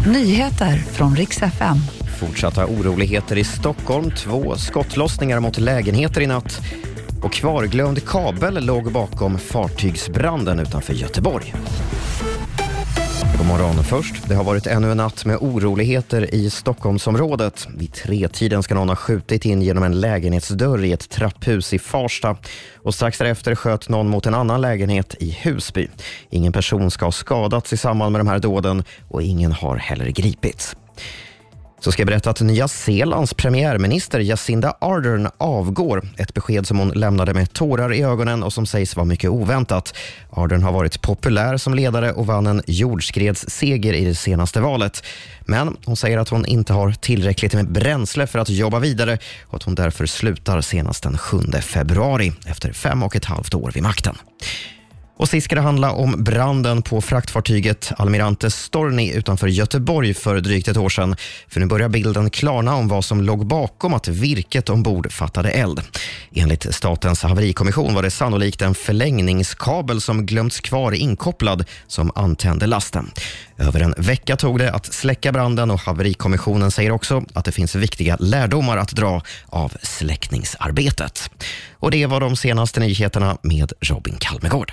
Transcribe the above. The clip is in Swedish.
Nyheter från riks FM. Fortsatta oroligheter i Stockholm. Två skottlossningar mot lägenheter i natt. Och kvarglömd kabel låg bakom fartygsbranden utanför Göteborg. God morgon först. Det har varit ännu en natt med oroligheter i Stockholmsområdet. Vid tretiden ska någon ha skjutit in genom en lägenhetsdörr i ett trapphus i Farsta. Och strax därefter sköt någon mot en annan lägenhet i Husby. Ingen person ska ha skadats i samband med de här dåden och ingen har heller gripits. Så ska jag berätta att Nya Zeelands premiärminister Jacinda Ardern avgår. Ett besked som hon lämnade med tårar i ögonen och som sägs vara mycket oväntat. Ardern har varit populär som ledare och vann en jordskredsseger i det senaste valet. Men hon säger att hon inte har tillräckligt med bränsle för att jobba vidare och att hon därför slutar senast den 7 februari efter fem och ett halvt år vid makten. Och sist ska det handla om branden på fraktfartyget Almirante Storni utanför Göteborg för drygt ett år sedan. För nu börjar bilden klarna om vad som låg bakom att virket ombord fattade eld. Enligt Statens haverikommission var det sannolikt en förlängningskabel som glömts kvar inkopplad som antände lasten. Över en vecka tog det att släcka branden och haverikommissionen säger också att det finns viktiga lärdomar att dra av släckningsarbetet. Och det var de senaste nyheterna med Robin Kalmegård.